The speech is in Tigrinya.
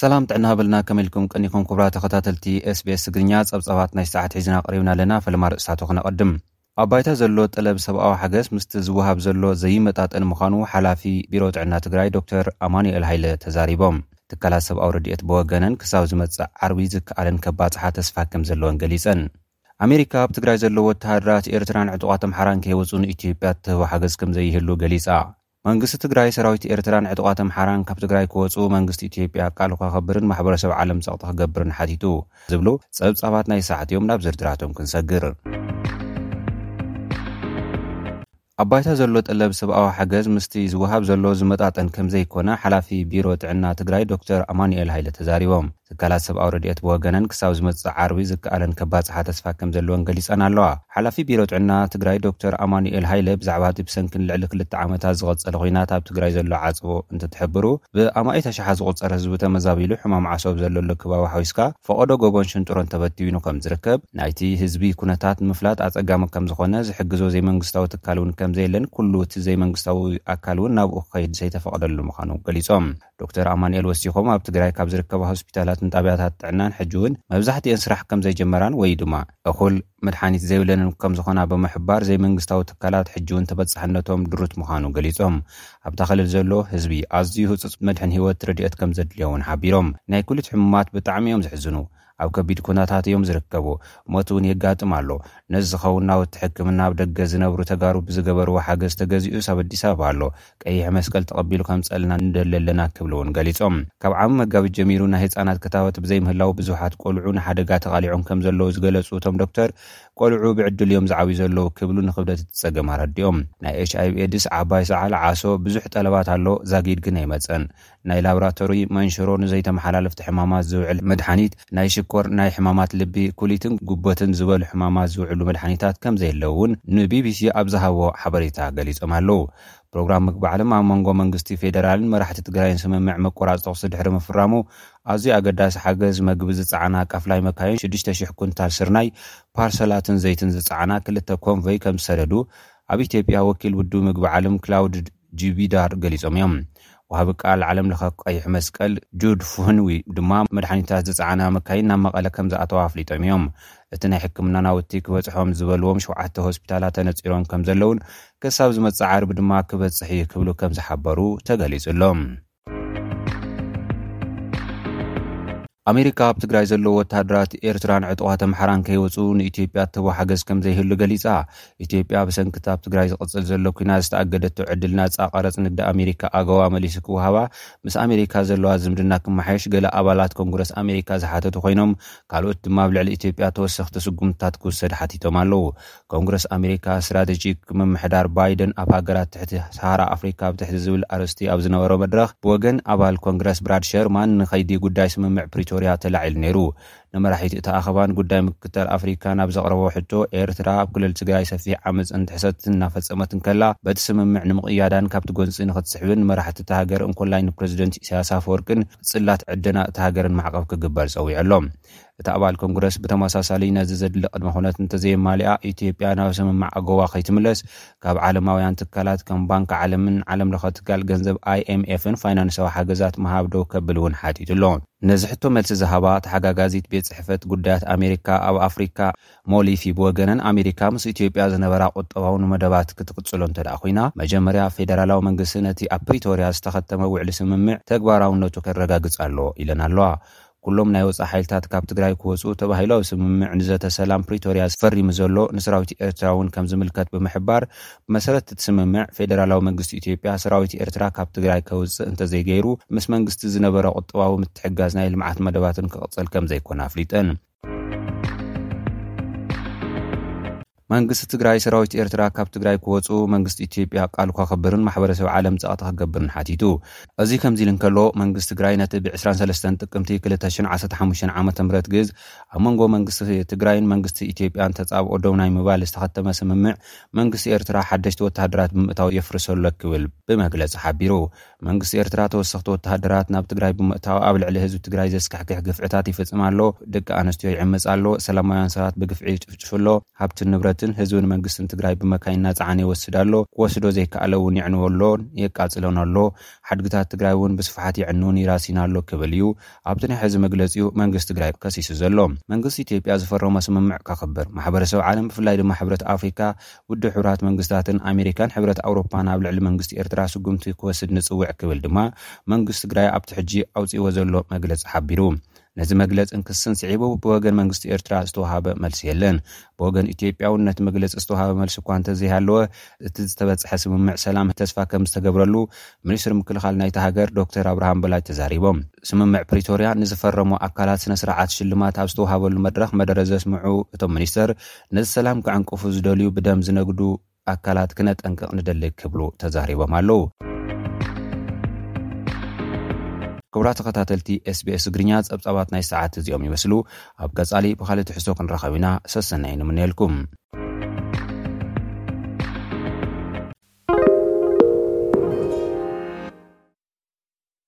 ሰላም ጥዕና ሃበልና ከመይ ኢልኩም ቀኒኹም ክቡራ ተኸታተልቲ ኤስቤስ ትግርኛ ጸብጻባት ናይ ሰዓት ሒዝና ቀሪብና ኣለና ፈለማ ርእስታቱ ክነቐድም ኣብ ባይታ ዘሎ ጠለብ ሰብኣዊ ሓገዝ ምስቲ ዝወሃብ ዘሎ ዘይመጣጠን ምዃኑ ሓላፊ ቢሮ ጥዕና ትግራይ ዶክተር ኣማኑኤል ሃይለ ተዛሪቦም ትካላት ሰብኣዊ ረድኤት ብወገነን ክሳብ ዝመጽእ ዓርቢ ዝከኣለን ከባጽሓ ተስፋ ከም ዘለወን ገሊጸን ኣሜሪካ ኣብ ትግራይ ዘለዉ ወተሃደራት ኤርትራን ዕጡቓት ኣምሓራን ከይወጹ ንኢትዮጵያ እትህቦ ሓገዝ ከምዘይህሉ ገሊጻ። መንግስቲ ትግራይ ሰራዊት ኤርትራን ዕጡቓት ኣምሓራን ካብ ትግራይ ክወጹ መንግስቲ ኢትዮጵያ ቃሉ ከኽብርን ማሕበረሰብ ዓለም ጸቕጢ ክገብርን ሓቲቱ ዝብሉ ጸብጻባት ናይ ሰዓት'ዮም ናብ ዝርድራቶም ክንሰግር። ኣብ ባይታ ዘሎ ጠለብ ሰብኣዊ ሓገዝ ምስቲ ዝወሃብ ዘሎ ዝመጣጠን ከምዘይኮነ ሓላፊ ቢሮ ጥዕና ትግራይ ዶክተር ኣማኑኤል ሃይለ ተዛሪቦም። ትካላት ሰብኣዊ ረድኤት ብወገነን ክሳብ ዝመፅእ ዓርቢ ዝከኣለን ከባፅሓ ተስፋ ከምዘለወን ገሊፀን ኣለዋ። ሓላፊ ቢሮ ጥዕና ትግራይ ዶክተር ኣማኑኤል ሃይለ ብዛዕባ እቲ ብሰንኪ ንልዕሊ ክልተ ዓመታት ዝቐፀለ ኹናት ኣብ ትግራይ ዘሎ ዓፀቦ እንትትሕብሩ ብኣማኢት ኣሽሓት ዝቑፀር ህዝቢ ተመዛቢሉ ሕማም ዓሶ ኣብ ዘለሉ ከባቢ ሓዊስካ ፈቐዶ ጎቦን ሽንጥሮን ተበትቢኑ ከምዝርከብ ናይቲ ህዝቢ ኩነታት ንምፍላጥ ኣጸጋሚ ከም ዝኾነ፣ ዝሕግዞ ዘይመንግስታዊ ትካል እውን ከም ዘየለን ኩሉ እቲ ዘይመንግስታዊ ኣካል እውን ናብኡ ክኸይድ ዘይተፈቕደሉ ምዃኑ ገሊጾም። ዶክተር ኣማኑኤል ወሲኾም ኣብ ትግራይ ካብ ዝርከባ ሆስፒታላትን ጣብያታት ጥዕናን ሕጂ እውን መብዛሕትኤን ስራሕ ከም ዘይጀመራን ወይ ድማ እኹል መድሓኒት ዘይብለንን ከም ዝኾና ብምሕባር ዘይመንግስታዊ ትካላት ሕጂ እውን ተበጻሕነቶም ድሩት ምዃኑ ገሊጾም። ኣብታ ክልል ዘሎ ህዝቢ ኣዝዩ ህጹጽ መድሕን ህይወት ረድኤት ከም ዘድልዮ እውን ሓቢሮም። ናይ ኩሊት ሕሙማት ብጣዕሚ እዮም ዝሕዝኑ። ኣብ ከቢድ ኩነታት እዮም ዝርከቡ። ሞት እውን የጋጥም ኣሎ። ነዚ ዝኸውን ናውቲ ሕክምና ኣብ ደገ ዝነብሩ ተጋሩ ብዝገበርዎ ሓገዝ ተገዚኡስ ኣብ ኣዲስ ኣበባ ኣሎ። ቀይሕ መስቀል ተቐቢሉ ከምፅእልና ንደሊ ኣለና ክብሉ እውን ገሊፆም። ካብ ዓሚ መጋቢት ጀሚሩ ናይ ህፃናት ክታበት ብዘይምህላው ብዙሓት ቆልዑ ንሓደጋ ተቓሊዖም ከምዘለዉ ዝገለፁ እቶም ዶክተር፣ ቆልዑ ብዕድል እዮም ዝዓብዩ ዘለዉ ክብሉ ንክብደት እቲ ፀገም ኣረዲኦም። ናይ ኤች ኣይቪ ኤድስ፣ ዓባይ ሰዓል፣ ዓሶ ብዙሕ ጠለባት ኣሎ፣ ዛጊድ ግን ኣይመፀን። ናይ ላብራቶሪ መንሽሮ ንዘይተመሓላለፍቲ ሕማማት ዝውዕል መድሓኒት፣ ናይ ሽኮር፣ ናይ ሕማማት ልቢ፣ ኩሊትን ጉበትን ዝበሉ ሕማማት ዝውዕሉ መድሓኒታት ከምዘየለዉ'ውን ንቢቢሲ ኣብ ዝሃብዎ ሓበሬታ ገሊጾም ኣለዉ። ፕሮግራም ምግቢ ዓለም ኣብ መንጎ መንግስቲ ፌደራልን መራሕቲ ትግራይን ስምምዕ ምቁራጽ ተኹሲ ድሕሪ ምፍራሙ ኣዝዩ ኣገዳሲ ሓገዝ መግቢ ዝጸዓና ቃፍላይ መካይን ሽዱሽተ ሽሕ ኩንታል ስርናይ፣ ፓርሰላትን ዘይትን ዝጸዓና ክልተ ኮንቮይ ከምዝሰደዱ ኣብ ኢትዮጵያ ወኪል ውድብ ምግቢ ዓለም ክላውድ ጂቢ ዳር ገሊጾም እዮም። ወሃቢ ቃል ዓለም ለኸ ቀይሕ መስቀል ጁድ ፉህንዊ ድማ መድሓኒታት ዝጸዓና መካይን ናብ መቐለ ከምዝኣተዋ ኣፍሊጦም እዮም። እቲ ናይ ሕክምና ናውቲ ክበጽሖም ዝበልዎም ሸውዓተ ሆስፒታላት ተነጺሮም ከምዘለውን ክሳብ ዝመጽእ ዓርቢ ድማ ክበጽሕ እዩ ክብሉ ከምዝሓበሩ ተገሊጹ ኣሎ። ኣሜሪካ ኣብ ትግራይ ዘለዉ ወተሃደራት ኤርትራን ዕጡቓት ኣምሓራን ከይወፁ ንኢትዮጵያ እትህቦ ሓገዝ ከም ዘይህሉ ገሊፃ። ኢትዮጵያ ብሰንኪ እቲ ኣብ ትግራይ ዝቕፅል ዘሎ ኩናት ዝተኣገደቶ ዕድል ናፃ ቀረፅ ንግዲ ኣሜሪካ ኣገዋ መሊሱ ክወሃባ ምስ ኣሜሪካ ዘለዋ ዝምድና ክመሓየሽ ገለ ኣባላት ኮንግረስ ኣሜሪካ ዝሓተቱ ኮይኖም ካልኦት ድማ ኣብ ልዕሊ ኢትዮጵያ ተወሰኽቲ ስጉምትታት ክውሰድ ሓቲቶም ኣለዉ። ኮንግረስ ኣሜሪካ ስትራተጂክ ምምሕዳር ባይደን ኣብ ሃገራት ትሕቲ ሰሃራ ኣፍሪካ ብትሕቲ ዝብል ኣርእስቲ ኣብ ዝነበሮ መድረኽ ብወገን ኣባል ኮንግረስ ብራድ ሸርማን ንከይዲ ጉዳይ ስምምዕ ፕሪቶርያ ተላዒሉ ነይሩ። ንመራሒት እቲ ኣኸባን ጉዳይ ምክትታል ኣፍሪካን ኣብ ዘቕረቦ ሕቶ ኤርትራ ኣብ ክልል ትግራይ ሰፊሕ ዓመፅን ጥሕሰትን እናፈፀመት እንከላ በቲ ስምምዕ ንምቕያዳን ካብቲ ጎንፂ ንክትስሕብን ንመራሕቲ እታ ሃገር እንኮላይ ንፕረዚደንት ኢሳያስ ኣፈወርቅን ፅላት ዕደና እታ ሃገርን ማዕቐብ ክግበር ፀዊዑ ኣሎ። እታ ኣባል ኮንግረስ ብተመሳሳሊ ነዚ ዘድሊ ቅድመ ኩነት እንተዘየማሊኣ ኢትዮጵያ ናብ ስምምዕ ኣጎዋ ከይትምለስ ካብ ዓለማውያን ትካላት ከም ባንኪ ዓለምን ዓለም ለኸ ትካል ገንዘብ IMF ን ፋይናንሳዊ ሓገዛት ምሃብ ደው ከብል እውን ሓቲቱ ኣሎ። ነዚ ሕቶ መልሲ ዝሃባ ተሓጋጋዚት ቤት ጽሕፈት ጉዳያት ኣሜሪካ ኣብ ኣፍሪካ ሞሊፊ ብወገነን ኣሜሪካ ምስ ኢትዮጵያ ዝነበራ ቁጠባዊ ንመደባት ክትቕጽሎ እንተድኣ ኮይና መጀመርያ ፌደራላዊ መንግስቲ ነቲ ኣብ ፕሪቶርያ ዝተኸተመ ውዕሊ ስምምዕ ተግባራውነቱ ከረጋግጽ ኣለዎ ኢለን ኣለዋ። ኩሎም ናይ ወጻኢ ሓይልታት ካብ ትግራይ ክወጹ ተባሂሉ ኣብ ስምምዕ ንዘተ ሰላም ፕሪቶርያ ፈሪሙ ዘሎ ንሰራዊት ኤርትራ እውን ከም ዝምልከት ብምሕባር፣ ብመሰረት እቲ ስምምዕ ፌደራላዊ መንግስቲ ኢትዮጵያ ሰራዊት ኤርትራ ካብ ትግራይ ከውጽእ እንተዘይገይሩ ምስ መንግስቲ ዝነበሮ ቁጠባዊ ምትሕግጋዝ ናይ ልምዓት መደባትን ክቕጽል ከምዘይኮነ ኣፍሊጠን። መንግስቲ ትግራይ ሰራዊት ኤርትራ ካብ ትግራይ ክወጹ መንግስቲ ኢትዮጵያ ቃሉ ከኽብርን ማሕበረሰብ ዓለም ጸቕጢ ክገብርን ሓቲቱ። እዚ ከምዚ ኢሉ እንከሎ መንግስቲ ትግራይ ነቲ ብ ዕስራን ሰለስተን ጥቅምቲ ክልተ ሽሕን ዓሰርተ ሓሙሽተን ዓመተ ምህረት ግዝ ኣብ መንጎ መንግስቲ ትግራይን መንግስቲ ኢትዮጵያን ተጻብኦ ደው ናይ ምባል ዝተኸተመ ስምምዕ መንግስቲ ኤርትራ ሓደሽቲ ወተሃደራት ብምእታው የፍርሰሎ ክብል ብመግለጺ ሓቢሩ። መንግስቲ ኤርትራ ተወሰኽቲ ወተሃደራት ናብ ትግራይ ብምእታው ኣብ ልዕሊ ህዝቢ ትግራይ ዘስካሕክሕ ግፍዕታት ይፍጽም ኣሎ። ደቂ ኣንስትዮ ይዕምጽ ኣሎ፣ ሰላማውያን ሰባት ብግፍዒ ይጭፍጭፍ ኣሎ፣ ሃብትን ንብረትን ህዝብን መንግስትን ትግራይ ብመካይን እናጸዓነ ይወስድ ኣሎ፣ ክወስዶ ዘይከኣለ እውን የዕንዎ ኣሎን የቃጽሎን ኣሎ፣ ሓድግታት ትግራይ እውን ብስፍሓት የዕንውን ይራስይን ኣሎ ክብል እዩ ኣብቲ ናይ ሕዚ መግለጺኡ መንግስቲ ትግራይ ከሲሱ ዘሎ። መንግስቲ ኢትዮጵያ ዝፈረሞ ስምምዕ ከኽብር፣ ማሕበረሰብ ዓለም ብፍላይ ድማ ሕብረት ኣፍሪካ ውድብ ሕቡራት መንግስታትን ኣሜሪካን ሕብረት ኣውሮፓን ኣብ ልዕሊ መንግስቲ ኤርትራ ስጉምቲ ክወስድ ንጽውዕ ክብል ድማ መንግስቲ ትግራይ ኣብቲ ሕጂ ኣውጺእዎ ዘሎ መግለጺ ሓቢሩ። ነዚ መግለጽን ክስን ስዒቡ ብወገን መንግስቲ ኤርትራ ዝተወሃበ መልሲ የለን። ብወገን ኢትዮጵያ'ውን ነቲ መግለጺ ዝተወሃበ መልሲ እኳ እንተዘይሃለወ እቲ ዝተበጽሐ ስምምዕ ሰላም ተስፋ ከምዝተገብረሉ ሚኒስትሪ ምክልኻል ናይታ ሃገር ዶክተር ኣብርሃም በላይ ተዛሪቦም። ስምምዕ ፕሪቶርያ ንዝፈረሙ ኣካላት ስነ-ስርዓት ሽልማት ኣብ ዝተወሃበሉ መድረኽ መደረ ዘስምዑ እቶም ሚኒስትር፣ ነዚ ሰላም ክዕንቅፉ ዝደልዩ ብደም ዝነግዱ ኣካላት ክነጠንቅቕ ንደሊ ክብሉ ተዛሪቦም ኣለዉ። ክቡራት ተኸታተልቲ SBS ትግርኛ ጸብጻባት ናይ ሰዓት እዚኦም ይመስሉ። ኣብ ቀጻሊ ብኻልእ ትሕዝቶ ክንራኸብ ኢና። ሰሰናዩ ንምነየልኩም።